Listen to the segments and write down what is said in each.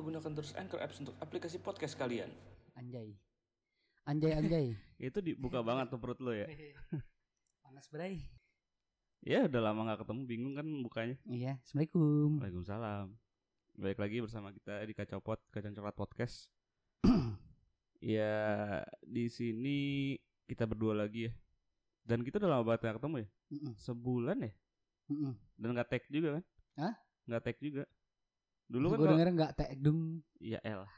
lupa gunakan terus Anchor Apps untuk aplikasi podcast kalian. Anjay. Anjay anjay. Itu dibuka banget tuh perut lo ya. Panas bray. Ya udah lama nggak ketemu bingung kan bukanya. Iya, Assalamualaikum. Waalaikumsalam. Balik lagi bersama kita di Kacau Pot, Kacang Coklat Podcast. ya di sini kita berdua lagi ya. Dan kita udah lama banget nggak ketemu ya. Mm-mm. Sebulan ya. Mm-mm. Dan nggak tag juga kan? Hah? Nggak tag juga. Dulu kan Gue denger nggak tag dung. Ya elah.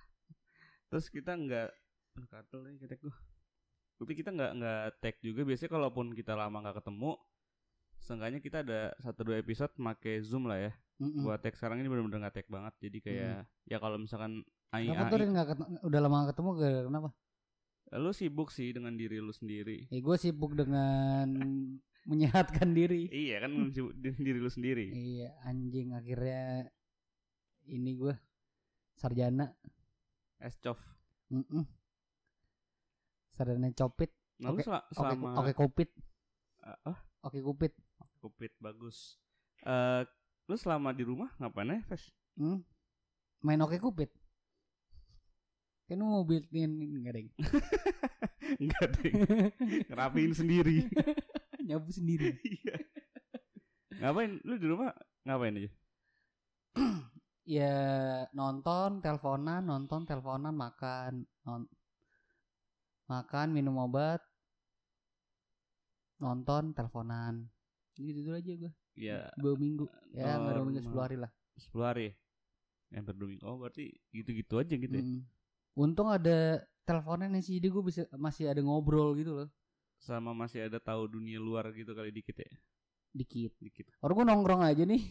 Terus kita nggak katel nih ketek gua. Tapi kita nggak nggak tag juga. Biasanya kalaupun kita lama nggak ketemu, seenggaknya kita ada satu dua episode make zoom lah ya. Mm-mm. Buat tag sekarang ini benar-benar nggak tag banget. Jadi kayak ya kalau misalkan ai Kenapa tuh udah lama nggak ketemu gara- kenapa? lu sibuk sih dengan diri lu sendiri. Eh gue sibuk dengan menyehatkan diri. Iya kan sibuk diri lu sendiri. Iya anjing akhirnya ini gue sarjana. Es cof. Mm-mm. Sarjana copit. Nah, lu Oke, sel- Oke selama oke kopit. Ah, ah, Oke kupit. covid bagus. Eh lu selama di rumah ngapain aja, Ves? Hmm? Main oke kupit. Kan lu mau built-in enggak deng. Enggak deh. Ngerapiin sendiri. Nyabu sendiri. Iya. ngapain? Lu di rumah ngapain aja? Ya nonton, teleponan, nonton, teleponan, makan, non makan, minum obat, nonton, teleponan. Gitu dulu aja gue. Ya Dua minggu. Ya dua minggu sepuluh hari lah. 10 hari. Yang berdua Oh, berarti gitu-gitu aja gitu ya. Untung ada teleponan sih, jadi gue bisa masih ada ngobrol gitu loh. Sama masih ada tahu dunia luar gitu kali dikit ya. Dikit. Dikit. Orang gue nongkrong aja nih.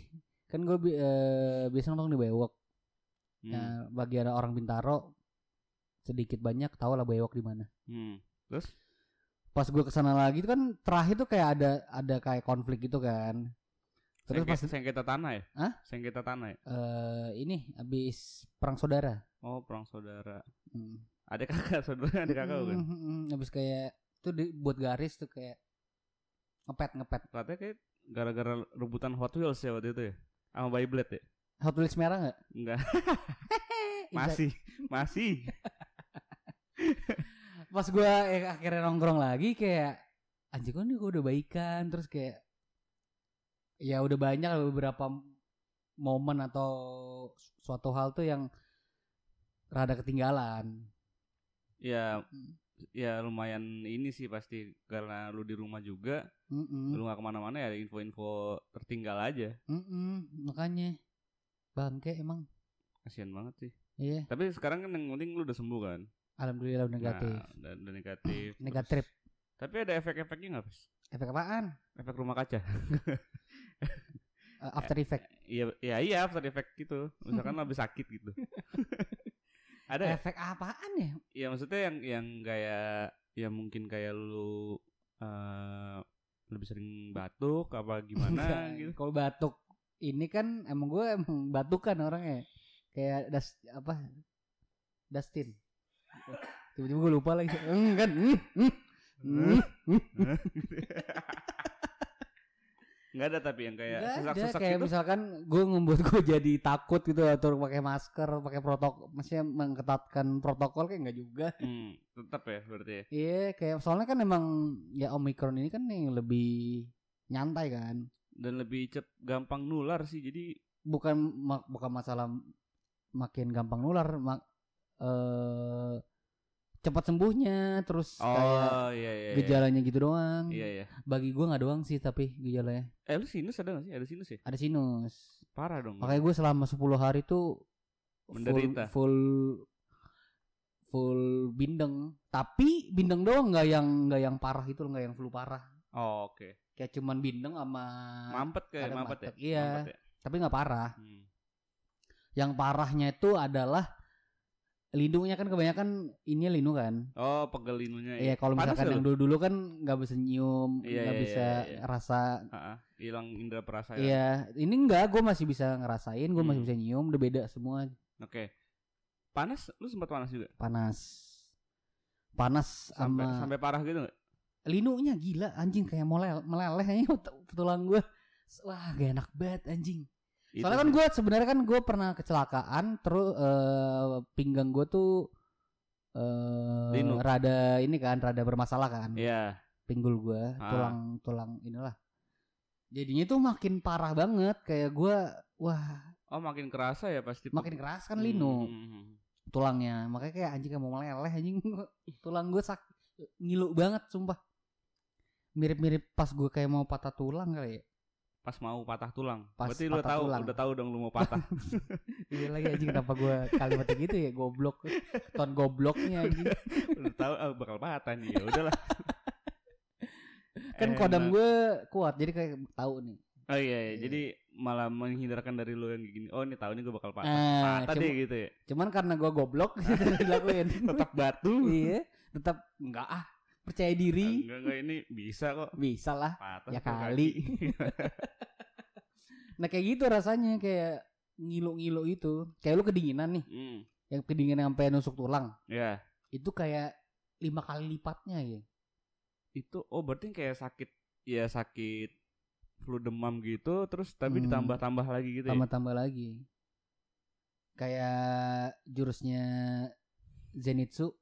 Kan gue bi- eh, biasa nongkrong di Bewok. Hmm. Nah, bagi ada orang Bintaro sedikit banyak tahu lah Bewok di mana. Hmm. Terus Pas gue ke sana lagi itu kan terakhir tuh kayak ada ada kayak konflik gitu kan. Terus Sengke- pas sengketa tanah ya? Hah? Sengketa tanah ya? eh, ini habis perang saudara. Oh, perang saudara. Hmm. Ada kakak saudara, ada kakak? Hmm, hmm, hmm. Habis kayak tuh di, buat garis tuh kayak ngepet ngepet. Katanya kayak gara-gara rebutan Hot Wheels ya waktu itu ya. Sama Beyblade ya? Hot Wheels merah nggak? Enggak, masih. Masih. Pas gue eh, akhirnya nongkrong lagi kayak anjing kok nih gue udah baikan terus kayak ya udah banyak beberapa momen atau suatu hal tuh yang rada ketinggalan. Ya, Hmm. Ya lumayan ini sih pasti karena lu di rumah juga, Mm-mm. lu gak ke mana-mana ya info-info tertinggal aja. Mm-mm, makanya bangke emang. Kasian banget sih. Iya, Tapi sekarang kan yang penting lu udah sembuh kan? alhamdulillah udah negatif. Nah, udah, udah negatif. Negatif. Tapi ada efek-efeknya nggak, Pes? Efek apaan? Efek rumah kaca. Eh, after effect. Iya, iya, iya, after effect gitu. Misalkan habis sakit gitu. ada ya? Efek apaan ya? Ya maksudnya yang yang kayak ya mungkin kayak lu eh lebih sering batuk apa gimana gitu. Kalau batuk ini kan emang gue emang batukan orangnya. Kayak das apa? Dustin. Tiba-tiba gue lupa lagi. Kan. Hmm, hmm, hmm, hmm. Enggak ada tapi yang kayak Nggak ada, sesak-sesak kayak gitu. misalkan gue membuat gue jadi takut gitu atau pakai masker, pakai protokol, maksudnya mengetatkan protokol kayak enggak juga. Hmm, tetap ya berarti. ya. Iya, kayak soalnya kan emang ya Omicron ini kan yang lebih nyantai kan. Dan lebih cep gampang nular sih. Jadi Bukan ma- bukan masalah makin gampang nular, mak eh cepat sembuhnya terus kayak oh iya iya. iya. gejalanya gitu doang. Iya iya. Bagi gue nggak doang sih tapi gejalanya Eh lu sinus ada gak sih? Ada sinus ya? ada sinus. Parah dong. Makanya gue selama 10 hari tuh full, Menderita. full full bindeng. Tapi bindeng doang nggak yang nggak yang parah itu nggak yang flu parah. Oh, oke. Kayak cuman bindeng sama Mampet kayak ada mampet ya? mampet, iya. Mampet ya? tapi nggak parah. Hmm. Yang parahnya itu adalah lindungnya kan kebanyakan ini lindung kan. Oh, pegel linunya Iya kalau Panas misalkan yang lu? dulu-dulu kan nggak bisa nyium, Iya, nggak iya, bisa iya, iya. rasa. Ha-ha, hilang indera perasaan. Iya, ini enggak, gue masih bisa ngerasain, gue masih Hmm. bisa nyium, udah beda semua Oke. Panas? Lu sempat panas juga? panas. Panas Sampai sama sampai parah gitu nggak? linunya gila anjing kayak meleleh meleleh ot- tulang gue. Wah, gak enak banget anjing. Itu Soalnya kan gue sebenarnya kan gue pernah kecelakaan terus eh, pinggang gue tuh eh Linu. rada ini kan rada bermasalah kan Iya. pinggul gue Ah. tulang tulang inilah jadinya tuh makin parah banget kayak gue wah Oh makin kerasa ya pasti. makin keras kan Hmm, linu hmm, hmm. tulangnya makanya kayak anjing kayak mau meleleh anjing tulang gue sak ngilu banget sumpah mirip-mirip pas gue kayak mau patah tulang kali ya Pas mau patah tulang. Pas Berarti lu patah tahu, tulang. udah tahu dong lu mau patah. iya lagi anjing kenapa gue kalimatnya gitu ya goblok ton gobloknya anjing udah tahu ah, bakal patah nih. Ya udahlah. kan kodam gue kuat jadi kayak tahu nih Oh iya, iya. Iya. jadi malah menghindarkan dari lu yang gini. Oh ini tahu nih gue bakal patah. Ah, patah cuma- deh gitu ya. cuman karena gue goblok gitu dilakuin Tetap batu. iya tetap enggak ah percaya diri Enggak enggak ini bisa kok. bisa lah Patah Ya kali. nah kayak gitu rasanya kayak ngilu-ngilu itu kayak lu kedinginan nih Hmm, yang kedinginan sampai nusuk tulang ya. itu kayak lima kali lipatnya ya Itu oh berarti kayak sakit ya sakit flu demam gitu terus tapi Hmm. ditambah-tambah lagi gitu ya. tambah-tambah lagi kayak jurusnya Zenitsu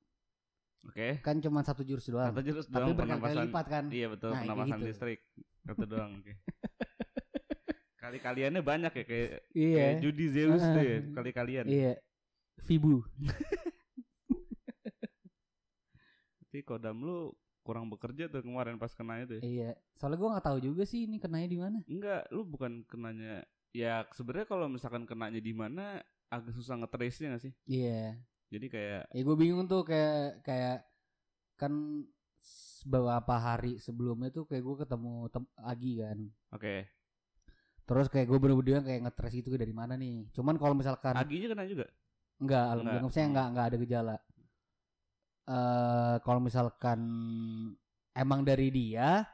Oke. kan cuma satu jurus doang Kata jurus tapi doang berkali-kali pernapasan. lipat kan Iya betul Nah, kayak pernapasan gitu. listrik. Kata doang. Oke. Kali-kaliannya banyak ya kayak iya kayak judi Zeus tuh ya, kali-kalian. iya Vibu Tapi kodam lu kurang bekerja tuh kemarin pas kena itu ya. iya soalnya gue nggak tahu juga sih ini kenanya di mana Enggak, lu bukan kenanya ya sebenarnya kalau misalkan kenanya di mana agak susah ngetrace-nya gak sih? iya Jadi kayak ya gue bingung tuh kayak kayak kan beberapa hari sebelumnya tuh kayak gue ketemu tem Agi kan oke, terus kayak gue bener-bener kayak ngetres itu dari mana nih cuman kalau misalkan aginya kena juga. Enggak, alhamdulillah Enggak. maksudnya enggak enggak ada gejala. Eh kalau misalkan emang dari dia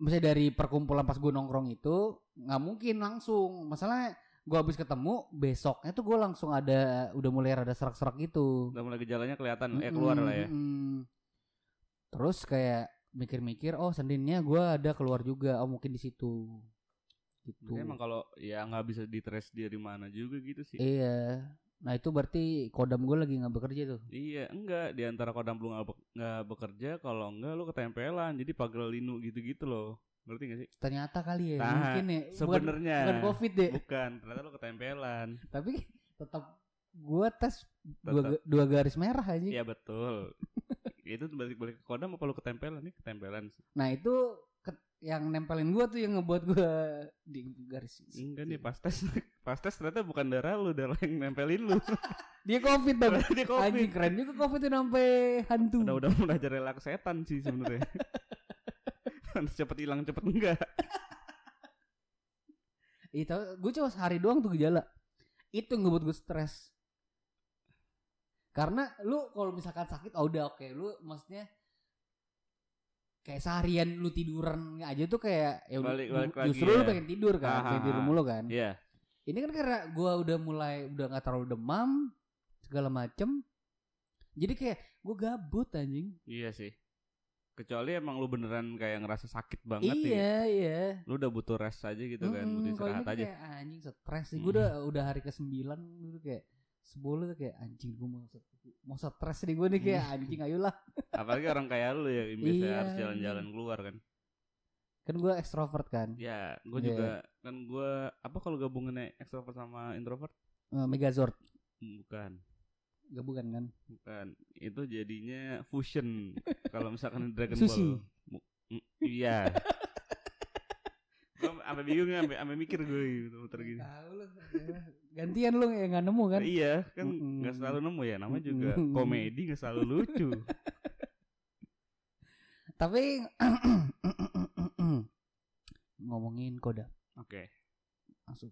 misalnya dari perkumpulan pas gue nongkrong itu nggak mungkin langsung. Masalahnya gue habis ketemu besoknya tuh gue langsung ada udah mulai rada serak-serak gitu. Udah mulai gejalanya kelihatan eh Mm-mm, keluar lah ya. mm-mm. Terus kayak mikir-mikir oh Seninnya gue ada keluar juga oh mungkin di situ gitu. Emang kalau ya nggak bisa di-trace dia di mana juga gitu sih. Iya. Nah itu berarti kodam gue lagi nggak bekerja tuh. Iya, enggak di antara kodam lu nggak be- nggak bekerja kalau enggak lu ketempelan. Jadi pagel linu gitu-gitu loh. Ngerti gak sih? Ternyata kali ya, Nah, mungkin ya. Bukan, Sebenarnya bukan covid deh, bukan, ternyata lu ketempelan. tapi tetap gue tes dua, Tetap. dua garis merah aja. Iya betul. itu balik-balik ke kodam apa lu ketempelan nih? Ketempelan. Nah itu ke- yang nempelin gue tuh yang ngebuat gue di garis. Enggak nih pas tes pas tes ternyata bukan darah lu, darah yang nempelin lu. Dia covid dong. Dia covid. Anjing keren juga covid itu sampai hantu. Udah udah belajar relak setan sih sebenarnya. Cepet hilang cepet enggak. Itu gue cuma sehari doang tuh gejala. Itu yang ngebuat gue stres. Karena lu kalau misalkan sakit, oh udah oke, lu maksudnya kayak seharian lu tiduran aja tuh kayak ya Balik- balik ju- lagi justru lu ya. pengen tidur kan, Ah, pengen tidur mulu kan. Iya. Ini kan karena gua udah mulai udah nggak terlalu demam segala macem. Jadi kayak gue gabut anjing. Iya sih. Kecuali emang lu beneran kayak ngerasa sakit banget ya. iya, iya. Lu udah butuh rest aja gitu kan, Mm-mm, butuh istirahat aja. kayak anjing stres sih. Mm. Gue udah udah hari ke sembilan gitu kayak sepuluh tuh kayak anjing gue mau mau stres nih gue nih kayak Mm. anjing ayolah. Apalagi orang kayak lu ya, yang biasa Iya, harus iya. jalan-jalan keluar kan. Kan gue ekstrovert kan. Ya, gue Iya. juga kan gue apa kalau gabungannya extrovert sama introvert? Eh, Megazord Bukan, gabungan kan. bukan. Itu jadinya fusion. kalau misalkan Dragon Sushi. Ball. Mm, iya. gue sampai bingung sampai sampai mikir gue gitu muter gini. Tahu lu. Gantian lu yang nggak nemu kan? Iya, kan nggak selalu nemu ya. Namanya juga Mm-mm. komedi nggak selalu lucu. Tapi ngomongin koda Oke. langsung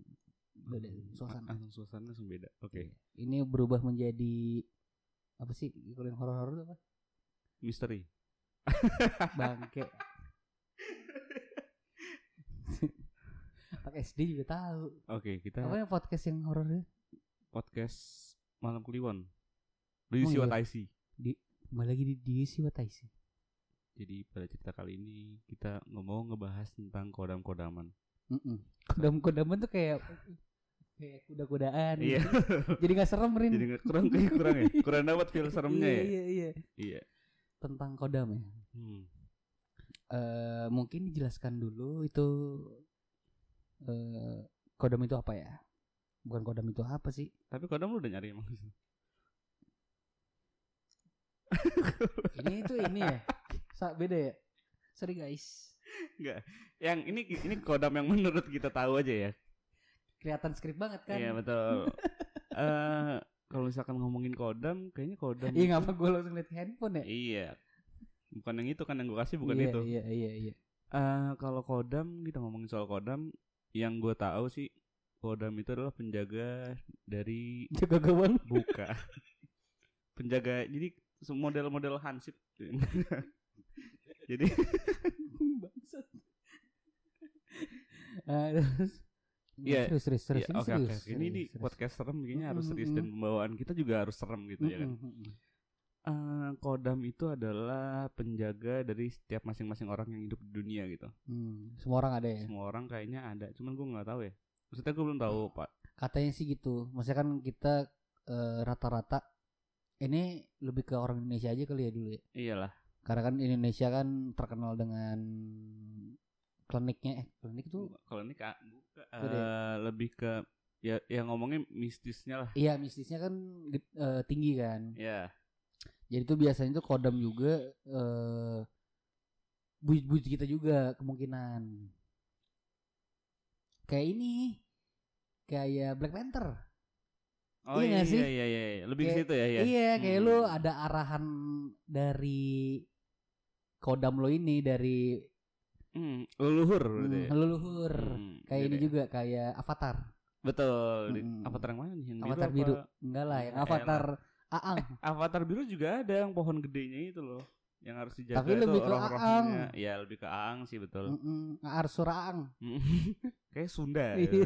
beda suasana. Langsung suasana langsung beda. Oke. Ini berubah menjadi apa sih kalau yang horor-horor itu apa? Misteri. Bangke. Anak SD juga tahu. Oke, kita Apa yang podcast yang horornya? podcast Malam Kliwon. Do you Oh, see iya. what I see? Kembali lagi di di si what I see. Jadi pada cerita kali ini kita ngomong ngebahas tentang kodam-kodaman. Mm-mm. Kodam-kodaman tuh kayak kayak kuda-kudaan. Iya. gitu. Jadi gak serem Rin. Jadi nggak kurang kayak kurang ya. Kurang dapat feel seremnya iya, ya. Iya iya. Iya. Tentang kodam ya. Hmm. Eh mungkin dijelaskan dulu itu eh kodam itu apa ya? Bukan kodam itu apa sih? Tapi kodam lu udah nyari emang. Ini itu ini ya. Sa beda ya. Sorry guys. Yang ini ini kodam yang menurut kita tahu aja ya. Kelihatan skrip banget kan? Iya betul. Eh kalau misalkan ngomongin kodam, kayaknya kodam. Iya ngapa gue langsung liat handphone ya? Iya. Bukan yang itu kan yang gue kasih bukan iya, itu. Iya iya iya. Eh kalau kodam kita ngomongin soal kodam, yang gue tahu sih kodam itu adalah penjaga dari Jaga gawang. buka. penjaga jadi model-model hansip. jadi Bangsat. Terus. Iya. Serius serius serius. ya, Ini oke serius, oke. Ini serius, di serius. podcast serem kayaknya harus serius dan pembawaan kita juga harus serem gitu ya kan. Mm-mm, mm-mm. Eh, kodam itu adalah penjaga dari setiap masing-masing orang yang hidup di dunia gitu. Hmm, Semua orang ada ya. Semua orang kayaknya ada, cuman gue nggak tahu ya. Maksudnya gue belum tahu pak. Katanya sih gitu. Maksudnya kan kita eh, rata-rata ini lebih ke orang Indonesia aja kali ya dulu ya. Iyalah. Karena kan Indonesia kan terkenal dengan kliniknya eh klinik ini kak, buka, eh, lebih ke ya yang ngomongnya mistisnya lah. iya mistisnya kan eh, tinggi kan. Ya. Jadi itu biasanya tuh kodam juga eh buyut-buyut kita juga kemungkinan. Kayak ini kayak Black Panther. Oh Iya iya iya, sih? iya iya iya. Lebih ke Kayak- situ ya ya. Iya, kayak Hmm. lu ada arahan dari kodam lo ini dari Hmm, leluhur berarti. hmm, ya? leluhur. Hmm, Kayak ini jadi- juga kayak Avatar. Betul. Di- Mm-mm. Avatar yang mana nih? Yang Avatar apa? biru. Enggak lah, yang Ya Avatar Aang. Avatar biru juga ada yang pohon gedenya itu loh. Yang harus dijaga Tapi lebih ke roh-rohnya. Ya lebih ke Aang sih betul. Mm-mm, Arsura Aang. Kayak Sunda. Iya. gitu.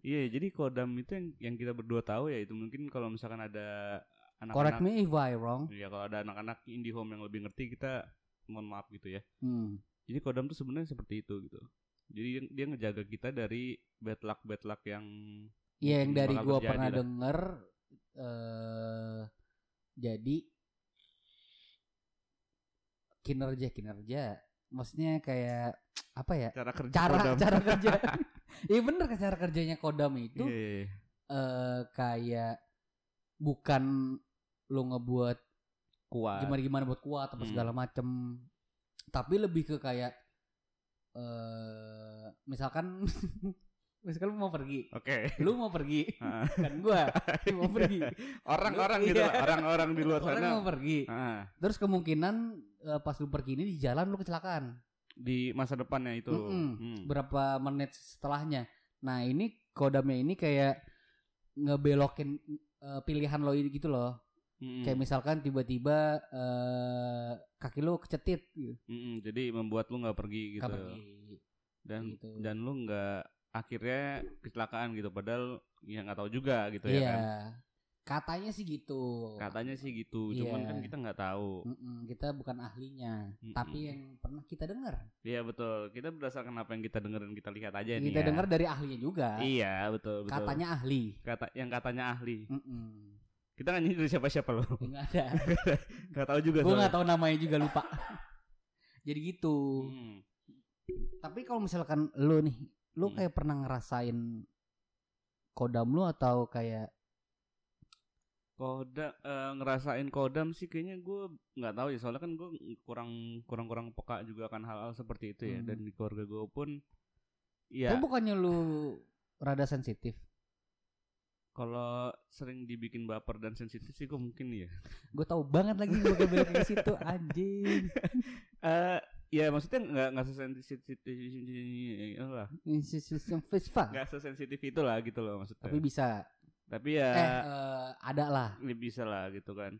Iya, jadi kodam itu yang yang kita berdua tahu ya itu mungkin kalau misalkan ada Correct anak-anak me if I wrong. Iya, kalau ada anak-anak indie home yang lebih ngerti kita mohon maaf gitu ya. Hmm. Jadi kodam tuh sebenarnya seperti itu gitu. Jadi dia, ngejaga kita dari bad luck bad luck yang Iya, yang dari gua pernah lah. denger eh jadi kinerja kinerja maksudnya kayak apa ya cara kerja cara kodam. cara kerja iya bener kan cara kerjanya kodam itu Iya, iya, iya. eh kayak bukan lo ngebuat kuat. gimana gimana buat kuat apa Hmm. segala macem tapi lebih ke kayak eh misalkan misalkan lu mau pergi Oke. lu mau pergi Ah. kan gua mau pergi Orang-orang Lu- gitu iya. orang-orang di luar orang sana. mau pergi Ah, terus kemungkinan eh, pas lu pergi ini di jalan lu kecelakaan di masa depannya itu. Hmm. berapa menit setelahnya nah ini kodamnya ini kayak ngebelokin eh, pilihan lo gitu loh Mm-mm. kayak misalkan tiba-tiba eh, kaki lu kecetit gitu Mm-mm, Jadi membuat lu nggak pergi gitu. Nggak pergi. Dan Gitu. dan lu nggak akhirnya kecelakaan gitu. Padahal ya nggak tahu juga gitu ya iya kan. katanya sih gitu Katanya sih gitu. Cuman Iya. kan kita nggak tahu. Mm-mm, kita bukan ahlinya Mm-mm. tapi yang pernah kita dengar Iya betul. Kita berdasarkan apa yang kita dengar dan kita lihat aja nih. kita ya. dengar dari ahlinya juga Iya betul betul. katanya ahli kata yang katanya ahli. Mm-mm. Kita nggak nyindir siapa-siapa loh. Ya, nggak ada Nggak tahu juga. gue nggak tahu namanya juga lupa jadi gitu Hmm. tapi kalau misalkan lu nih lu Hmm. kayak pernah ngerasain kodam lu atau kayak Kodam eh, ngerasain kodam sih kayaknya gue nggak tahu ya soalnya kan gue kurang kurang kurang peka juga akan hal-hal seperti itu ya Hmm. dan di keluarga gue pun Tapi ya bukannya lu rada sensitif kalau sering dibikin baper dan sensitif sih gue mungkin ya. Gue tahu banget lagi gue balik ke situ anjing. Eh ya maksudnya nggak nggak sesensitif lah festival nggak sesensitif itu lah gitu loh maksudnya tapi bisa tapi ya eh, ada lah ya bisa lah gitu kan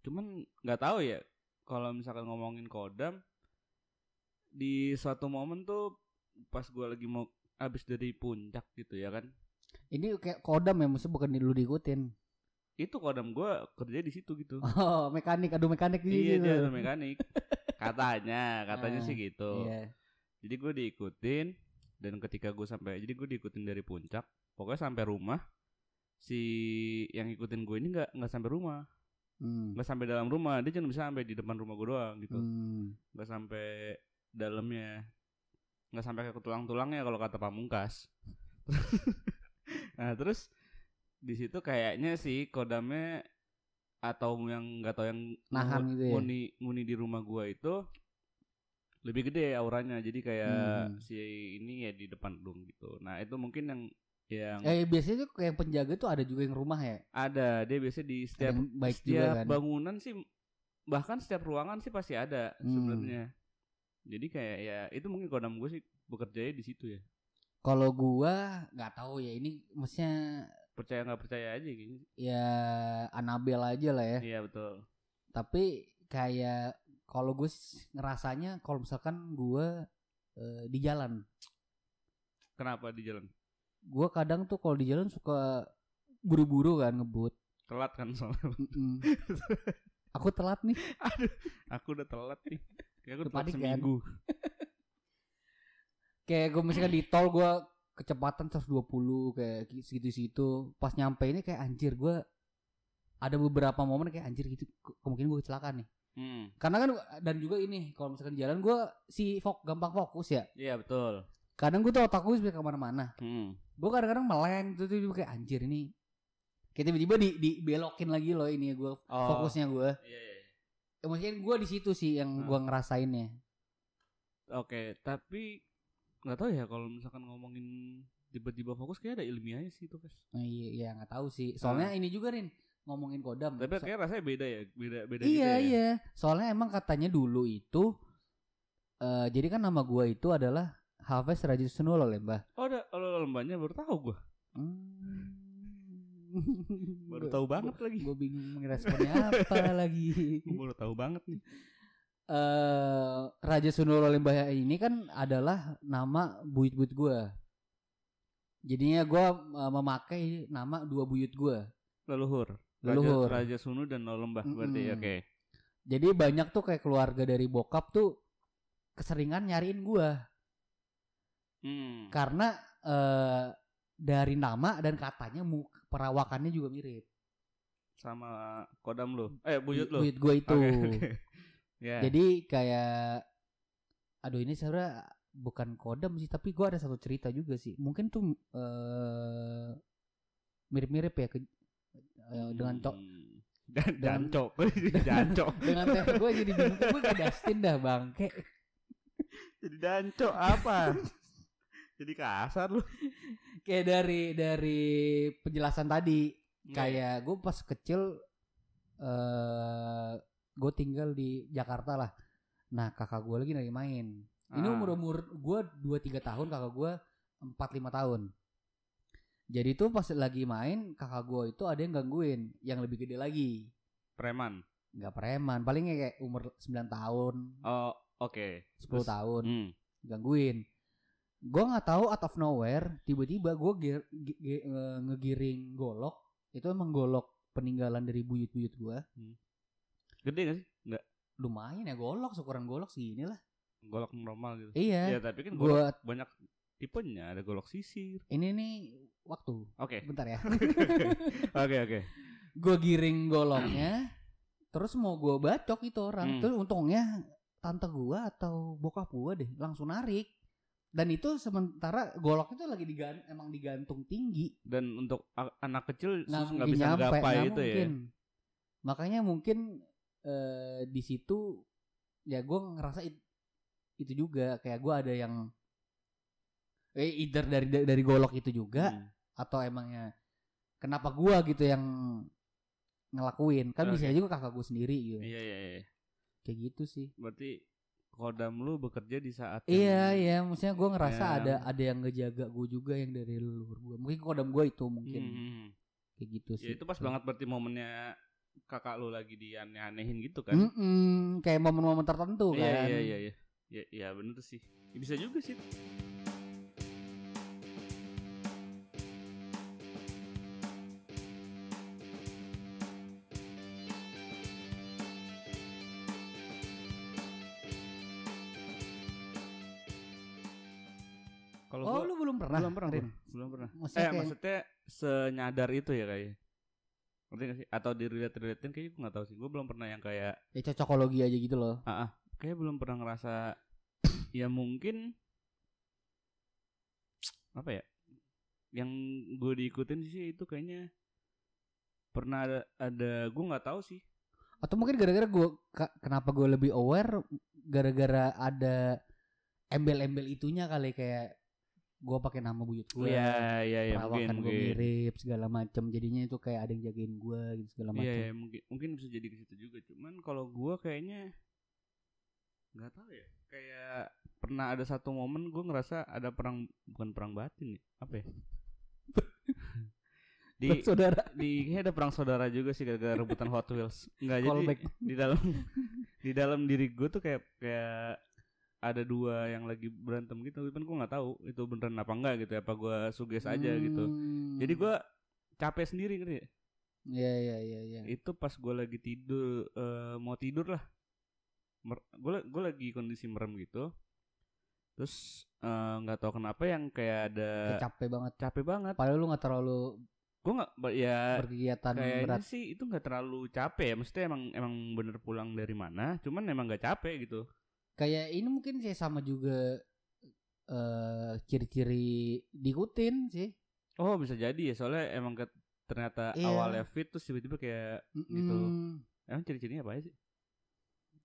cuman nggak tahu ya kalau misalkan ngomongin kodam di suatu momen tuh pas gue lagi mau habis dari puncak gitu ya kan ini kayak kodam ya maksudnya bukan lu diikutin. Itu kodam gue kerja di situ gitu. Oh mekanik aduh mekanik di iya dia ada mekanik. Katanya katanya Ah, sih gitu. iya. Jadi gue diikutin dan ketika gue sampai jadi gue diikutin dari puncak, pokoknya sampai rumah si yang ngikutin gue ini nggak nggak sampai rumah, Hmm. nggak sampai dalam rumah, dia cuma bisa sampai di depan rumah gue doang gitu, Hmm. nggak sampai dalamnya, nggak sampai ke tulang-tulangnya kalau kata Pamungkas. nah terus di situ kayaknya sih kodamnya atau yang nggak tahu yang Nahan gitu ya? nguni nguni di rumah gua itu lebih gede auranya jadi kayak Hmm. si ini ya di depan dong gitu nah itu mungkin yang yang Eh biasanya tuh kayak penjaga tuh ada juga yang rumah ya. ada dia biasanya di setiap yang baik juga setiap kan. bangunan sih bahkan setiap ruangan sih pasti ada Hmm. sebenarnya jadi kayak ya itu mungkin kodam gue sih bekerjanya di situ ya Kalau gua nggak tahu ya ini maksudnya percaya nggak percaya aja gitu ya Anabel aja lah ya. iya betul Tapi kayak kalau gue ngerasanya kalau misalkan gua eh, di jalan, kenapa di jalan gua kadang tuh kalau di jalan suka buru-buru kan ngebut. telat kan soalnya Mm-mm. Aku telat nih. Aduh, aku udah telat nih. Kayak aku Udah telat panik kan? Kayak gue misalkan di tol gue kecepatan 120 kayak segitu-situ. Pas nyampe ini kayak anjir gue ada beberapa momen kayak anjir gitu ke- kemungkinan gue kecelakaan nih. Hmm, Karena kan dan juga ini kalau misalkan di jalan gue si fok gampang fokus ya. iya betul. Kadang gue tuh otak gue bisa ke mana-mana. Hmm. Gue kadang-kadang meleng tuh tuh kayak anjir ini. Kayak tiba-tiba di, dibelokin lagi loh ini gue Oh. fokusnya gue. Iya, iya. Ya, mungkin gue di situ sih yang Hmm. gue ngerasainnya. Oke, tapi nggak tahu ya kalau misalkan ngomongin tiba-tiba fokus kayak ada ilmiahnya sih itu, Guys. Nah, iya, iya nggak tahu sih. Soalnya ini juga Rin ngomongin kodam. Tapi So- kayak rasanya beda ya, beda beda gitu iya ya. iya. Soalnya emang katanya dulu itu eh jadi kan nama gua itu adalah Hafiz Raja Sunulo Lembah. Oh, ada kalau lembahnya baru tahu gua. Baru tahu banget lagi. Gue bingung ngeresponnya apa lagi. Gua baru tahu banget nih. Eh Raja Sunulo Lembah ini kan adalah nama buyut-buyut gua. Jadinya gua eh, memakai nama dua buyut gua. Leluhur. Raja, Leluhur. Raja Sunu dan Lembah berarti Mm-mm. oke. Jadi banyak tuh kayak keluarga dari bokap tuh keseringan nyariin gua. Hmm. karena eh dari nama dan katanya perawakannya juga mirip. Sama kodam lu. Eh, buyut lu. Buyut gue itu. Oke, oke. Ya. Jadi kayak aduh ini sebenarnya bukan kodam sih tapi gua ada satu cerita juga sih. Mungkin tuh eh mirip-mirip ya ke, eh, dengan cok Hmm. Dan dengan- jancok. jancok. dengan teh gue jadi bingung gue kayak Dustin dah bangke. Jadi jancok apa? Jadi kasar lu. Kayak dari dari penjelasan tadi Iya. kayak gue pas kecil eh gue tinggal di Jakarta lah. Nah kakak gue lagi lagi main. Ini Ah. umur umur gue dua tiga tahun kakak gue empat lima tahun. Jadi tuh pas lagi main kakak gue itu ada yang gangguin yang lebih gede lagi. Preman. nggak preman paling kayak umur 9 tahun. Oh, oke. 10 Terus- tahun. Hmm. gangguin. Gue nggak tahu out of nowhere tiba-tiba gue ngegiring golok. Itu emang golok peninggalan dari buyut-buyut gue Gede gak sih? Enggak. lumayan ya golok seukuran golok segini lah Golok normal gitu. iya Iya, tapi kan golok banyak tipenya. Ada golok sisir. ini nih waktu Oke. bentar ya Oke, oke. gue giring goloknya terus mau gue bacok itu orang Hmm. terus untungnya tante gue atau bokap gue deh langsung narik dan itu sementara golok itu lagi digan emang digantung tinggi Dan untuk anak kecil nggak bisa nyampe gapai itu ya. makanya mungkin eh, di situ ya gue ngerasa it- itu juga kayak gue ada yang eh either dari dari golok itu juga Hmm. atau emangnya kenapa gua gitu yang ngelakuin kan bisa Oke. juga kakak gue sendiri gitu Iya, iya, iya. kayak gitu sih Berarti kodam lu bekerja di saat iya yang- iya maksudnya gue ngerasa Ya. ada ada yang ngejaga gue juga yang dari leluhur gue mungkin kodam gue itu mungkin Hmm, hmm, hmm. kayak gitu Ya sih itu pas banget berarti momennya kakak lu lagi dianeh-anehin gitu kan. Mm-mm, kayak momen-momen tertentu Iya, kan iya, iya, iya. Ya, ya bener sih. Ya, bisa juga sih. Kalau Oh, gua lu belum pernah? belum pernah, Rin? belum pernah. Maksudnya Eh, kayak- maksudnya senyadar itu ya kayak. Ngerti gak sih? Atau di relate relatein kayaknya gue gak tahu sih. Gue belum pernah yang kayak Ya cocokologi aja gitu loh. ah, ah kayak belum pernah ngerasa ya mungkin apa ya? Yang gue diikutin sih itu kayaknya pernah ada, ada gue nggak tahu sih. Atau mungkin gara-gara gue kenapa gue lebih aware gara-gara ada embel-embel itunya kali kayak gue pakai nama buyut gue. Iya, iya, iya, mungkin, perawakan gue mirip segala macam jadinya itu kayak ada yang jagain gue gitu segala macam. Iya, iya, mungkin mungkin bisa jadi ke situ juga. Cuman kalau gua kayaknya nggak tahu ya. Kayak pernah ada satu momen gua ngerasa ada perang bukan perang batin ya. Apa ya? di saudara. di kayaknya ada perang saudara juga sih gara-gara rebutan Hot Wheels. Enggak jadi Callback. di dalam di dalam diri gue tuh kayak kayak ada dua yang lagi berantem gitu, tapi gue nggak tahu itu beneran apa enggak gitu, apa gua suges aja gitu. Hmm. Jadi gua capek sendiri ngerti ya? Iya iya iya iya. itu pas gue lagi tidur eh, mau tidur lah gue gue lagi kondisi merem gitu terus eh, nggak tahu kenapa yang kayak ada capek banget. capek banget Padahal lu nggak terlalu gue nggak ya berkegiatan kayaknya berat. sih itu nggak terlalu capek ya maksudnya emang emang bener pulang dari mana cuman emang nggak capek gitu Kayak ini mungkin sih sama juga eh ciri-ciri diikutin sih. oh bisa jadi ya soalnya emang ke, ternyata Iya. awalnya fit terus tiba-tiba kayak Gitu. Mm-mm. emang ciri-cirinya apa sih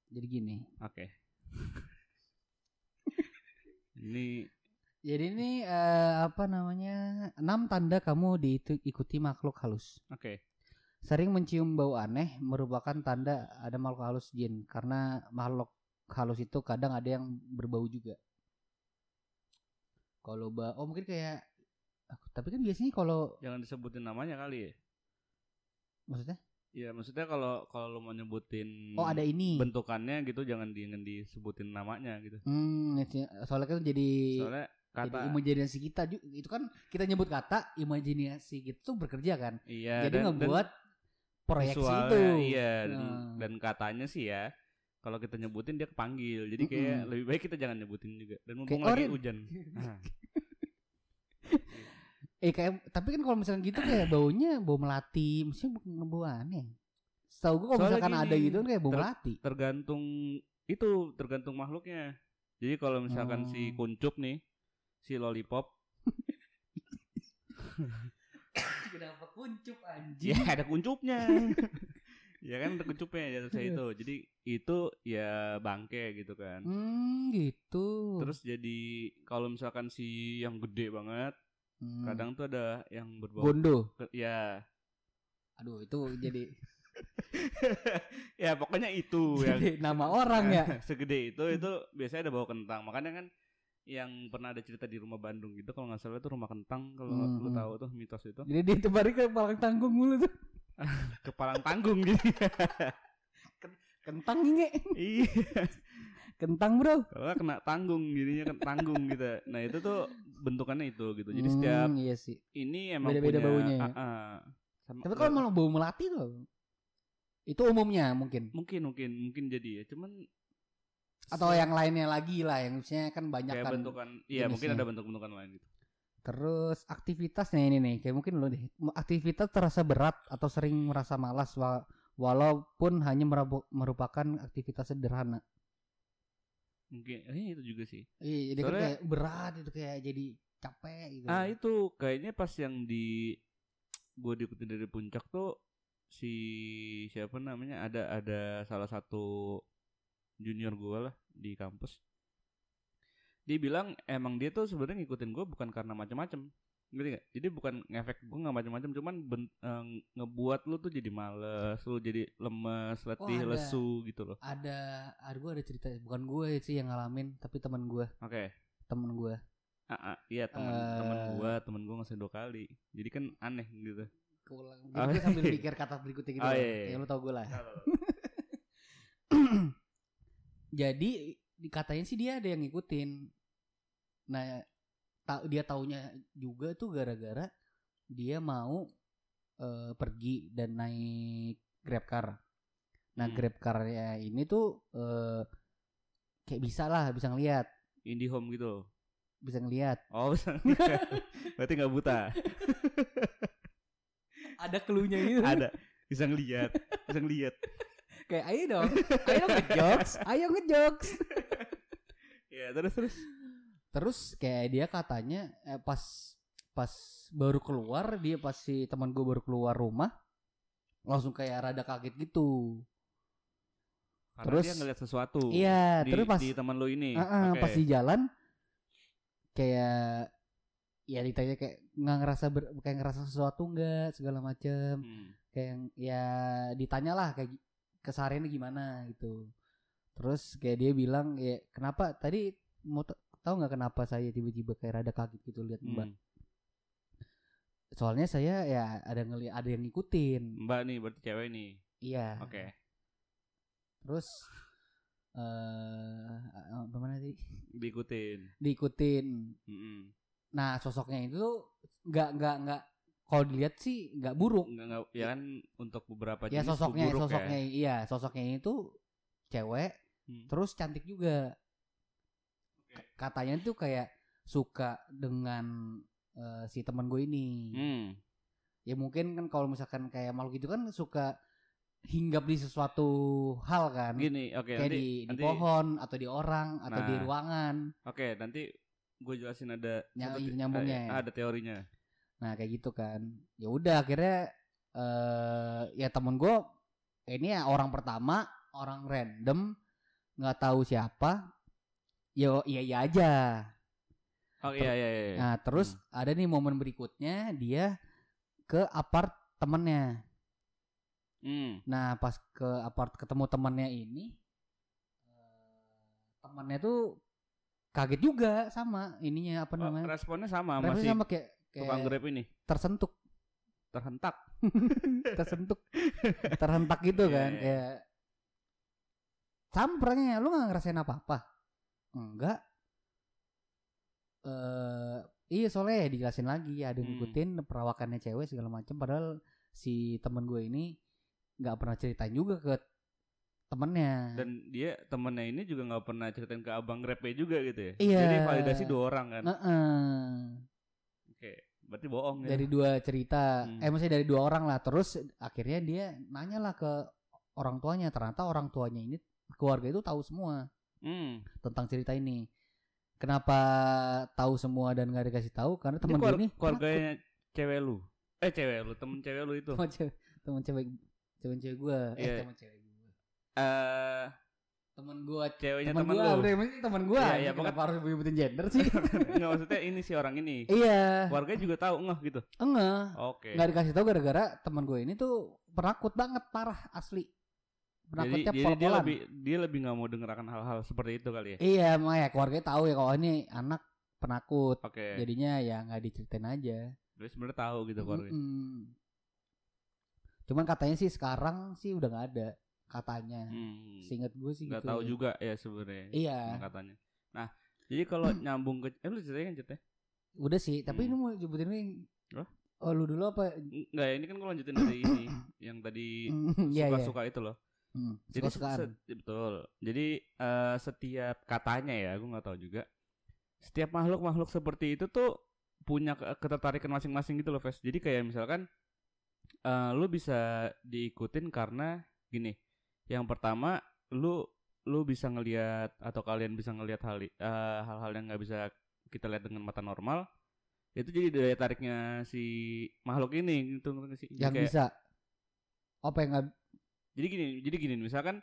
Jadi gini. oke ini Jadi ini eh, apa namanya? Enam tanda kamu diikuti makhluk halus. oke Sering mencium bau aneh merupakan tanda ada makhluk halus jin karena makhluk halus itu kadang ada yang berbau juga. Kalau bau, oh mungkin kayak tapi kan biasanya kalau jangan disebutin namanya kali ya maksudnya Ya maksudnya kalau kalau lu mau nyebutin oh ada ini. bentukannya gitu jangan di jangan disebutin namanya gitu. Hmm, soalnya kan jadi Soalnya jadi kata imajinasi kita juga itu kan kita nyebut kata imajinasi gitu tuh bekerja kan. iya jadi dan, dan ngebuat proyeksi visualnya, itu. Iya dan, Hmm. dan katanya sih ya kalau kita nyebutin dia kepanggil. Jadi kayak Mm-mm. lebih baik kita jangan nyebutin juga. Dan mumpung Kayak, lagi hujan. Ah, Eh kayak tapi kan kalau misalnya gitu kayak baunya bau melati, mesti bau aneh. Setahu gua kalau Soalnya misalkan ada gini, gitu kan kayak bau ter- melati. tergantung itu tergantung makhluknya. Jadi kalau misalkan si Oh. kuncup nih si lollipop Kenapa kuncup ya ada kuncupnya. ya kan kuncupnya di atas itu. Jadi itu ya bangke gitu kan. Hmm, gitu. Terus jadi kalau misalkan si yang gede banget, Hmm. kadang tuh ada yang berbau. Gondo. ke- ya, Aduh, itu jadi ya pokoknya itu yang jadi nama orang ya. segede itu itu biasanya ada bau kentang. Makanya kan yang pernah ada cerita di rumah Bandung gitu kalau nggak salah itu rumah kentang kalau Hmm, lu hmm. tahu tuh mitos itu Jadi dia tebarin ke palang tanggung mulu tuh. Kepalang tanggung gitu. Kentang nge. iya. Kentang, Bro. Kalau kena tanggung jadinya kan tanggung gitu. Nah itu tuh bentukannya itu gitu. Jadi setiap Hmm, iya sih. ini emang Beda-beda punya, baunya ya. Sama- Tapi kalau malah bau melati tuh itu umumnya mungkin mungkin mungkin mungkin jadi ya cuman atau yang lainnya lagi lah yang misalnya kan banyak kayak kan bentukan iya mungkin ada bentuk-bentukan lain gitu terus aktivitasnya ini nih kayak mungkin lo deh aktivitas terasa berat atau sering merasa malas wa- walaupun hanya merupakan aktivitas sederhana. Mungkin eh, itu juga sih. Iya jadi kan Soalnya- kayak berat itu kayak jadi capek gitu. Ah itu kayaknya pas yang di gue diikutin dari puncak tuh si siapa namanya ada ada salah satu junior gue lah di kampus dia bilang emang dia tuh sebenarnya ngikutin gue bukan karena macam-macam ngerti gak? Jadi bukan ngefek gue nggak macam-macam, cuman ben- eh, ngebuat lu tuh jadi males, lu jadi lemes, letih, ada. lesu gitu loh. ada ada gue ada cerita bukan gue sih yang ngalamin tapi teman gue Oke, temen gue Ah, ah, iya teman teman Eh. gua, teman gua ngasih dua kali. Jadi kan aneh gitu. keulang Oh, jadi gue sambil iya. mikir kata berikutnya gitu Oh, loh. iya, iya. ya lu tau gue lah jadi dikatain sih dia ada yang ngikutin nah ta- dia taunya juga tuh gara-gara dia mau eh, pergi dan naik grab car nah Hmm. grab car ya ini tuh eh, kayak bisa lah bisa ngeliat Indie home gitu. bisa ngelihat. Oh, bisa ngeliat. Berarti nggak buta. Ada cluenya gitu. Ada. Bisa ngeliat. Bisa ngeliat. Kayak ayo dong. Ayo ngejokes. Ayo ngejokes. Ya, terus terus. Terus kayak dia katanya eh, pas pas baru keluar dia pas si teman gue baru keluar rumah langsung kayak rada kaget gitu. Karena Terus- dia ngeliat sesuatu. Iya, di, terus pas di teman lu ini. Heeh, Oke. pas di jalan kayak ya ditanya kayak nggak ngerasa ber, kayak ngerasa sesuatu nggak segala macem Hmm. kayak yang- ya ditanya lah kayak kesehariannya gimana gitu terus kayak dia bilang ya kenapa tadi mau tahu nggak kenapa saya tiba-tiba kayak rada kaget gitu lihat mbak Hmm. soalnya saya ya ada ngeli ada yang ngikutin Mbak nih berarti cewek nih. iya Oke. terus eh apa mana tadi Diikutin. diikutin Mm-mm. nah sosoknya itu nggak nggak nggak kalau dilihat sih nggak buruk Enggak enggak ya kan untuk beberapa ya jenis sosoknya buruk sosoknya ya. iya sosoknya itu cewek Hmm. terus cantik juga katanya tuh kayak suka dengan eh, si teman gue ini Hmm. ya mungkin kan kalau misalkan kayak makhluk itu kan suka hinggap di sesuatu hal kan Gini, oke kayak nanti di, di pohon atau di orang atau di Nah. ruangan Oke, nanti gue jelasin ada nyambungnya eh, ya. ada teorinya. Nah kayak gitu kan ya udah akhirnya eh ya temen gue ini ya orang pertama orang random nggak tahu siapa yo iya iya aja Oh iya iya iya. Nah, terus ada nih momen berikutnya dia ke apart temennya. Hmm. Nah, pas ke apart ketemu temennya ini eh, temennya tuh kaget juga sama ininya apa Oh, namanya? responnya sama Responnya masih sama kayak tukang kayak grab ini tersentuk, terhentak. tersentuk, terhentak gitu Iya, kan iya. kayak sama perangnya lu nggak ngerasain apa-apa? Enggak. Eh iya soalnya ya dijelasin lagi ada yang Hmm. ngikutin perawakannya cewek segala macam padahal si temen gue ini nggak pernah ceritain juga ke temennya. Dan dia temennya ini juga nggak pernah ceritain ke abang grabnya juga gitu ya. Iya. Jadi validasi dua orang kan. Heeh. Oke, berarti bohong ya. dari dua cerita Hmm. eh maksudnya dari dua orang lah terus akhirnya dia nanya lah ke orang tuanya ternyata orang tuanya ini keluarga itu tahu semua Hmm. tentang cerita ini kenapa tahu semua dan nggak dikasih tahu karena teman keluar- ini keluarganya cewek lu. Eh cewek lu, temen cewek lu itu. teman cewek teman cewek gue eh Iya. teman cewek gue Eh, teman gue ceweknya teman temen gue lu. udah teman gue Iya, iya, kenapa harus nyebutin gender sih Enggak maksudnya ini si orang ini. iya Keluarganya juga tahu ngeh gitu. enggak Oke. nggak dikasih tahu gara-gara teman gue ini tuh penakut banget parah asli Jadi, penakutnya jadi dia lebih dia lebih nggak mau denger akan hal-hal seperti itu kali ya. Iya, makanya keluarganya tahu ya kalau ini anak penakut. Oke. Jadinya ya nggak diceritain aja. Jadi sebenarnya tahu gitu keluarganya. Mm-mm. Cuman katanya sih sekarang sih udah nggak ada katanya. Hmm. Seingat gue sih Nggak gitu. tahu ya. juga ya sebenarnya. Iya, katanya. Nah, jadi kalau nyambung ke eh lu ceritain kan ceritanya? udah sih. Tapi Hmm. ini mau jemputin ini. Hah? Oh lu dulu apa? Enggak ya, ini kan gue lanjutin dari ini yang tadi Mm, Iya iya. suka-suka itu loh. Hmm, Jadi se- se- betul. Jadi eh, setiap katanya ya, gue nggak tahu juga. Setiap makhluk-makhluk seperti itu tuh punya ke- ketertarikan masing-masing gitu loh, Ves. Jadi kayak misalkan eh, lu bisa diikutin karena gini. Yang pertama, lu lu bisa ngelihat atau kalian bisa ngelihat hal eh, hal-hal yang nggak bisa kita lihat dengan mata normal. Itu jadi daya tariknya si makhluk ini gitu sih? Yang kayak- bisa. Apa yang nggak? jadi gini, jadi gini, misalkan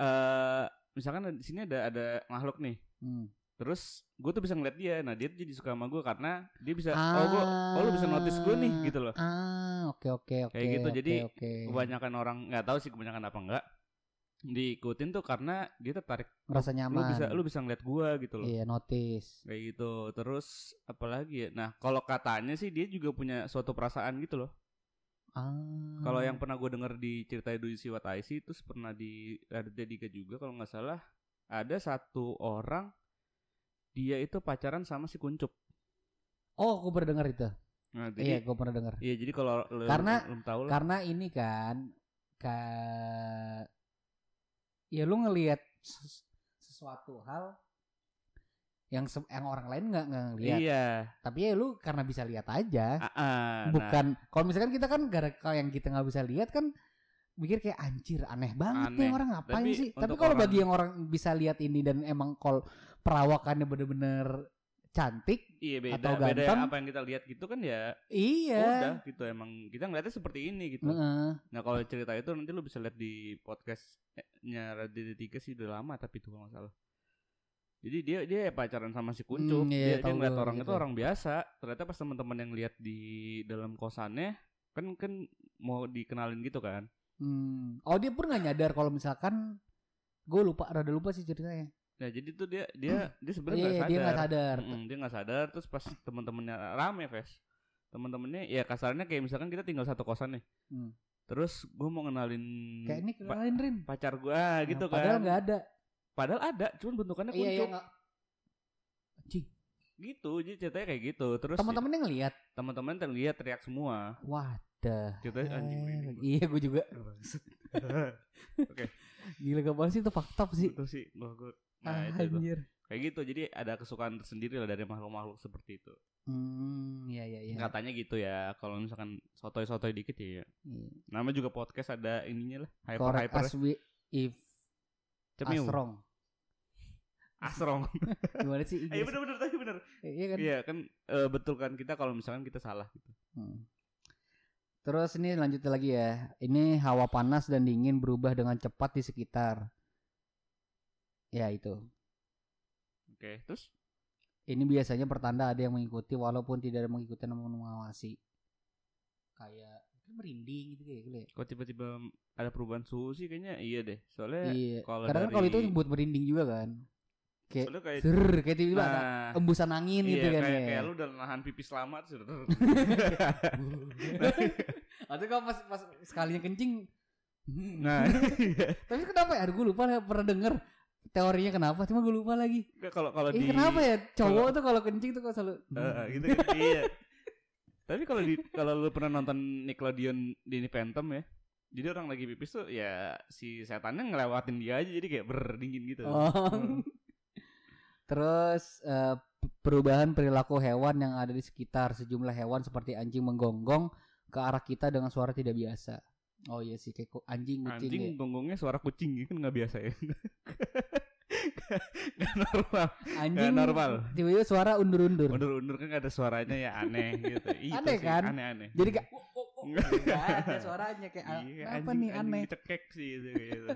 eh misalkan di sini ada ada makhluk nih. Hmm. Terus gue tuh bisa ngeliat dia. Nah, dia tuh jadi suka sama gue karena dia bisa oh gua oh lu bisa notice gue nih gitu loh. Ah, oke oke oke. Kayak gitu, oke, jadi oke. Kebanyakan orang nggak tahu sih kebanyakan apa enggak. Diikutin tuh karena dia tertarik. Lu nyaman. bisa lu bisa ngeliat gue gitu loh. Iya, notice. Kayak gitu. Terus apalagi ya? Nah, kalau katanya sih dia juga punya suatu perasaan gitu loh. Ah. Kalau yang pernah gue denger di cerita Do You See What I See terus pernah di Raditya Dika juga kalau nggak salah ada satu orang dia itu pacaran sama si kuncup. Oh, aku pernah dengar itu. Nah, Iya, jadi, gue pernah dengar. iya jadi kalau lu Karena- belum tahu lah. Karena ini kan ka ya lu ngelihat ses- sesuatu hal yang yang orang lain nggak ngeliat Iya. tapi ya lu karena bisa lihat aja ah, nah, bukan kalau misalkan kita kan gara kalau yang kita nggak bisa lihat kan mikir kayak anjir aneh banget nih Aneh. orang ngapain Tapi sih tapi kalau bagi yang orang bisa lihat ini dan emang kalau perawakannya bener-bener cantik iya beda atau beda ganteng. apa yang kita lihat gitu kan ya iya udah gitu emang kita ngeliatnya seperti ini gitu. Heeh. Nah kalau cerita itu nanti lu bisa lihat di podcastnya Radio 3 sih udah lama tapi itu kalau nggak salah. Jadi dia dia pacaran sama si Kuncup. Hmm, iya, dia, dia tahu ngeliat orang gitu. itu orang biasa. Ternyata pas teman-teman yang lihat di dalam kosannya kan kan mau dikenalin gitu kan. Hmm. Oh dia pun nggak nyadar kalau misalkan gue lupa rada lupa sih ceritanya. Nah jadi tuh dia dia dia sebenarnya Iya nggak iya, dia nggak sadar. sadar. Mm-mm, dia nggak sadar terus pas teman-temannya rame Ves teman-temannya ya kasarnya kayak misalkan kita tinggal satu kosan nih Hmm. terus gue mau ngenalin Kayak ini pa- kenalin Rin. pacar gue gitu Nah, kan Padahal nggak ada. padahal ada cuman bentukannya Iya iya kuncup nggak. Anjing. gitu jadi ceritanya kayak gitu terus Teman-temannya ngelihat. teman-teman terlihat teriak semua Wadah. ceritanya anjing merinding Iya gue juga. oke Gila gak banget sih itu fakta sih. itu sih gua, nah Ah, itu, Anjir. kayak gitu jadi ada kesukaan tersendiri lah dari makhluk-makhluk seperti itu Hmm, iya iya iya. katanya gitu ya kalau misalkan sotoy-sotoy dikit ya Iya. nama juga podcast ada ininya lah hyper Correct hyper as we if Cemiu. Asrong. Asrong. Gimana sih? Iya bener bener tadi bener. Iya kan? Iya kan eh, betul kan kita kalau misalkan kita salah gitu. Hmm. Terus ini lanjut lagi ya. Ini hawa panas dan dingin berubah dengan cepat di sekitar. Ya itu. Oke, terus Ini biasanya pertanda ada yang mengikuti walaupun tidak ada mengikuti namun mengawasi. Kayak kan merinding gitu kayak gitu ya. kok tiba-tiba ada perubahan suhu sih kayaknya iya deh. Soalnya Iya. kalau Kadang kan kalau itu dari- buat merinding juga kan. Kayak soalnya kayak ser kayak tiba-tiba ada nah, embusan angin iya, gitu kan kayak, ya. kayak lu udah nahan pipis lama terus udah Atau kalau pas pas sekalinya kencing. Nah, iya. Tapi kenapa ya? Aduh, gue lupa pernah denger teorinya kenapa. Cuma gue lupa lagi. Kalau kalau Eh di kenapa ya? Cowok tuh kalau kencing tuh kok selalu. Eh, gitu kan iya. Tapi kalau di kalau lu pernah nonton Nickelodeon Disney Phantom ya. Jadi orang lagi pipis tuh ya si setannya ngelewatin dia aja jadi kayak berdingin gitu. Oh. Hmm. Terus p- perubahan perilaku hewan yang ada di sekitar sejumlah hewan seperti anjing menggonggong ke arah kita dengan suara tidak biasa. Oh iya sih kayak anjing kucing Anjing ya. gonggongnya suara kucing kan nggak biasa ya. Gak normal. Anjing normal. tiba-tiba suara undur-undur. Undur-undur kan ada suaranya ya aneh gitu. Itu Aneh sih, kan? Aneh-aneh. Jadi kayak oh, oh, oh. Nggak ada suaranya kayak ah, Iya, apa anjing- nih anjing aneh. cekek sih itu gitu.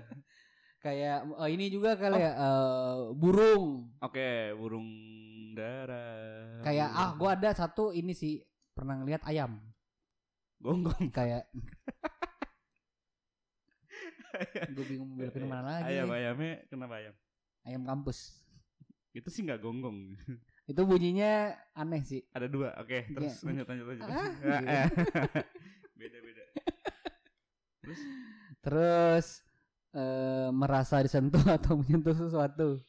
Kayak oh, ini juga kali Oh. ya eh, burung. Oke, burung dara. Kayak burung ah gua ada satu ini sih pernah ngeliat ayam gonggong. kayak gue bingung belokin mana lagi Ayam ayamnya kenapa ayam? ayam kampus Itu sih nggak gonggong. itu bunyinya aneh sih Ada dua. Oke, terus Iya. lanjut lanjut lanjut. Ah, eh. beda beda. terus eh, merasa disentuh atau menyentuh sesuatu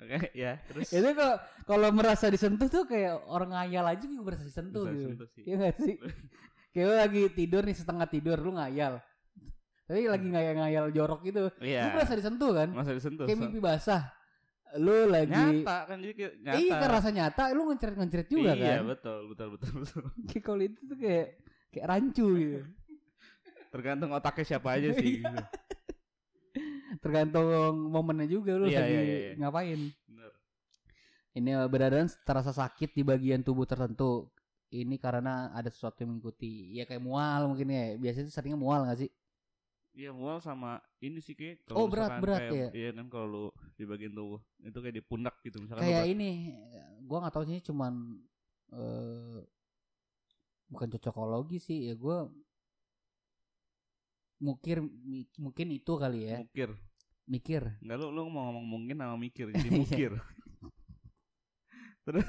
Oke, ya. Terus itu kalau kalau merasa disentuh tuh kayak orang ngayal aja juga merasa disentuh Bisa gitu. Iya gak sih kayak lu lagi tidur nih setengah tidur lu ngayal tapi lagi ngayal-ngayal jorok gitu lu Iya. merasa disentuh kan Masa disentuh. kayak mimpi basah lu lagi Nyata kan jadi kayak nyata. Iya kan rasa nyata lu ngencret-ngencret juga iya, kan betul, betul, betul, betul. Kayak kalau itu tuh kayak kayak rancu gitu Tergantung otaknya siapa aja sih. Iya. tergantung momennya juga lu Iya, lagi iya, iya, iya. ngapain Bener. ini eh, beradaan terasa sakit di bagian tubuh tertentu ini karena ada sesuatu yang mengikuti ya kayak mual mungkin ya biasanya tuh seringnya mual gak sih Iya mual sama ini sih kayak Oh, berat, berat kayak, ya? Iya kan kalau lu di bagian tubuh itu kayak di pundak gitu misalkan kayak ini gua nggak tahu sih cuman eh bukan cocokologi sih ya gua mukir mi- mungkin itu kali ya mukir. mikir Enggak lu lu mau ngomong mungkin sama mikir jadi Iya. mukir. Terus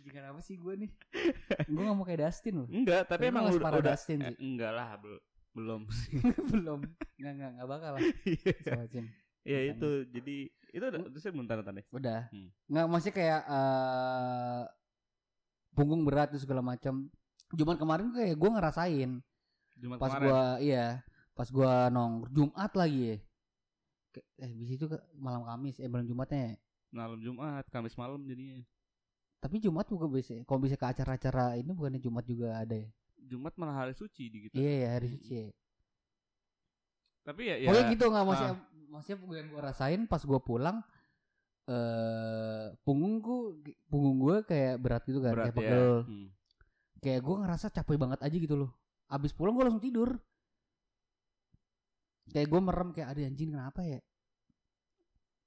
Jangan apa sih gue nih Gue gak mau kayak Dustin loh enggak, tapi Tapi emang separah udah Dustin sih. eh, enggak lah, bel- belum sih. Belum Gak, gak, gak bakal lah sama Cin. Iya itu jadi itu udah itu saya belum tanda tanda. Udah Hmm. Nggak maksudnya kayak eh Punggung berat tuh segala macam Cuman kemarin kayak gue ngerasain Jumat Pas gue Iya Pas gue nong Jumat lagi ya eh bis itu malam Kamis eh malam Jumatnya ya. malam Jumat Kamis malam jadinya Tapi Jumat juga bisa. Kalau bisa ke acara-acara ini bukannya Jumat juga ada ya? Jumat malah hari suci di kita Iya ya hari suci. Ya. tapi ya ya Pokoknya gitu nggak maksudnya maksudnya yang gue rasain pas gue pulang eh punggungku punggung gue kayak berat gitu kan berat kayak ya pegel. Hmm. Kayak gue ngerasa capek banget aja gitu loh. Abis pulang gue langsung tidur. Kayak gue merem kayak ada anjing kenapa ya?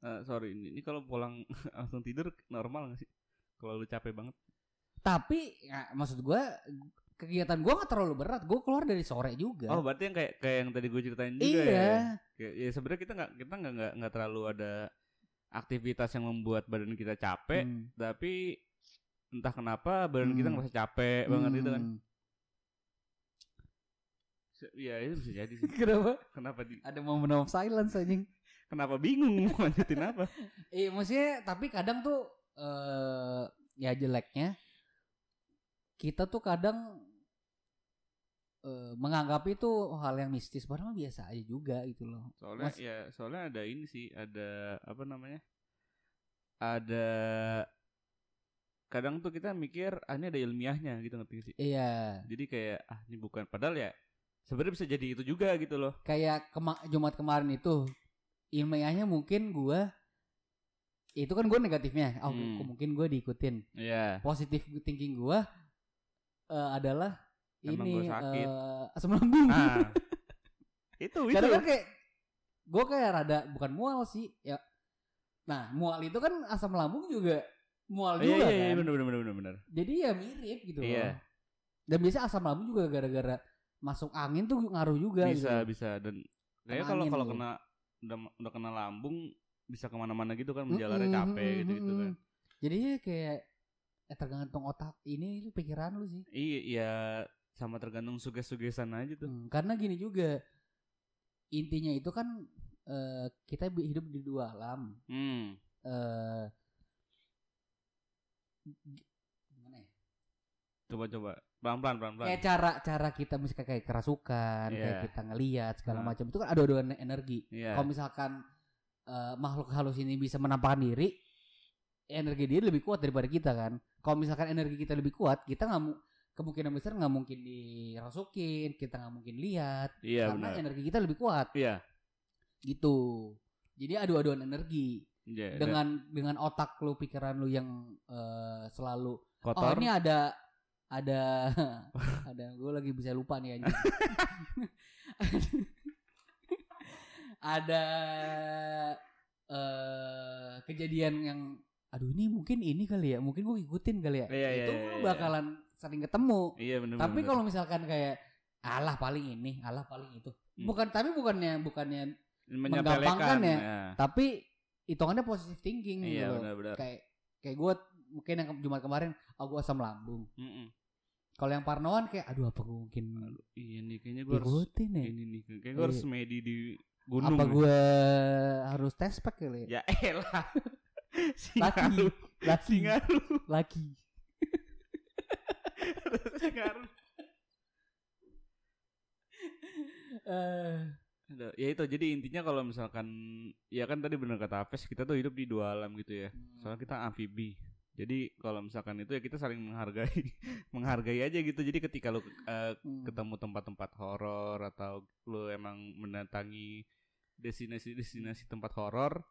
Eh, sorry ini, ini kalau pulang langsung tidur normal gak sih kalau lu capek banget Tapi ya, maksud gue kegiatan gue nggak terlalu berat. Gue keluar dari sore juga. oh berarti yang kayak kayak yang tadi gue ceritain juga iya. ya Kayak, ya sebenarnya kita nggak kita nggak nggak nggak terlalu ada aktivitas yang membuat badan kita capek Hmm. tapi entah kenapa badan kita Hmm. ngerasa capek banget gitu kan Hmm. Iya itu bisa jadi sih Kenapa? kenapa di Ada moment of silence anjing. kenapa bingung mau lanjutin apa Iya maksudnya tapi kadang tuh eh ya jeleknya kita tuh kadang eh, menganggap itu hal yang mistis padahal mah biasa aja juga gitu loh. soalnya Mas- ya soalnya ada ini sih ada apa namanya ada kadang tuh kita mikir ah ini ada ilmiahnya gitu ngerti sih Iya, jadi kayak ah ini bukan padahal ya sebenarnya bisa jadi itu juga gitu loh kayak kema Jumat kemarin itu ilmiahnya mungkin gua itu kan gue negatifnya, oh Hmm. mungkin gue diikutin. Iya Positif thinking gua eh, adalah Emang ini sakit. eh, asam lambung. ah itu itu Karena kan kayak gue kayak rada bukan mual sih ya. Nah mual itu kan asam lambung juga mual iya juga iya iya kan. benar benar benar benar Jadi ya mirip gitu Iya. loh. Dan biasanya asam lambung juga gara-gara masuk angin tuh ngaruh juga bisa gitu. bisa dan kayaknya kalau kalau kena udah udah kena lambung bisa ke mana-mana gitu kan menjalarnya Mm-mm, capek gitu gitu kan mm-mm. Jadi ya kayak eh, tergantung otak ini pikiran lu sih. iya iya sama tergantung suges-sugesan aja tuh Hmm, karena gini juga intinya itu kan eh, kita hidup di dua alam. hmm g- gimana ya? coba coba pelan pelan pelan pelan kayak cara cara kita misalnya kayak kerasukan kayak Iya. kita ngelihat segala Nah. macam itu kan ada dua energi iya kalau misalkan eh, makhluk halus ini bisa menampakkan diri energi dia lebih kuat daripada kita kan kalau misalkan energi kita lebih kuat kita nggak kemungkinan besar nggak mungkin dirasukin kita nggak mungkin lihat iya karena benar. energi kita lebih kuat. Iya. Gitu. Jadi adu-aduan energi. Iya, dengan dengan otak lu pikiran lu yang eh, selalu kotor. Oh ini ada ada ada gue lagi bisa lupa nih anjing. ada eh kejadian yang aduh ini mungkin ini kali ya mungkin gue ikutin kali ya. Iya, iya, itu iya, lu bakalan sering ketemu. Iya benar tapi kalau misalkan kayak alah paling ini alah paling itu. Hmm. bukan tapi bukannya bukannya menggampangkan ya. ya. tapi hitungannya positive thinking gitu iya loh. benar benar kayak kayak gue mungkin yang Jumat kemarin gue asam lambung. Mm-mm. kalau yang parnoan kayak aduh apa gue mungkin Aduh, iya nih kayaknya gue harus ya. ini nih kayak gue harus Iya. medi di gunung apa gue harus tes pack kali ya? Ya elah. Laki. Singaru. Laki Eh, Ada- ya itu jadi intinya kalau misalkan ya kan tadi benar kata Aves kita tuh hidup di dua alam gitu ya. Soalnya kita amfibi. Jadi kalau misalkan itu ya kita saling menghargai menghargai aja gitu. Jadi ketika lu eh, hmm. ketemu tempat-tempat horor atau lu emang mendatangi destinasi-destinasi tempat horor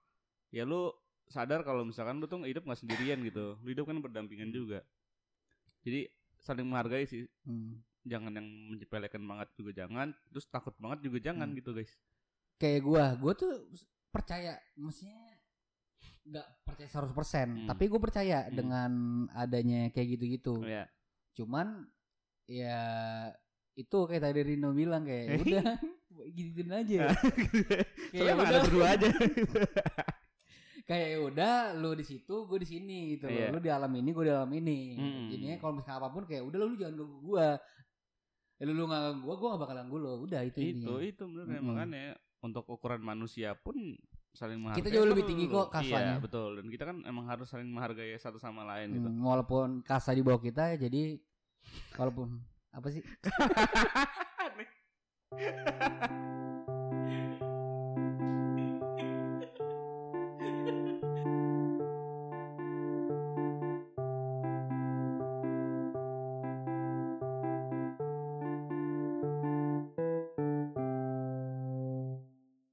ya lu sadar kalau misalkan lu tuh hidup nggak sendirian gitu. Lu hidup kan berdampingan juga. Jadi saling menghargai sih Hmm. jangan yang menyepelekan banget juga jangan terus takut banget juga jangan Hmm. gitu guys kayak gue gue tuh percaya maksudnya nggak percaya 100% Hmm. tapi gue percaya Hmm. dengan adanya kayak gitu-gitu ya cuman ya itu kayak tadi Rino bilang kayak udah gituin aja soalnya kayak udah ada berdua aja kayak ya udah lu di situ gue di sini gitu loh. Iya. lu di alam ini gue di alam ini Mm. jadinya kalau misalnya apa pun kayak udah lu, jangan ganggu gue ya, lu lu nggak ganggu gue gue gak bakal ganggu lo udah itu itu intinya. itu bener Mm-mm. makanya untuk ukuran manusia pun saling menghargai Kita jauh lebih tinggi kok kasanya. iya betul dan kita kan emang harus saling menghargai satu sama lain gitu Hmm, walaupun kasa di bawah kita jadi walaupun apa sih.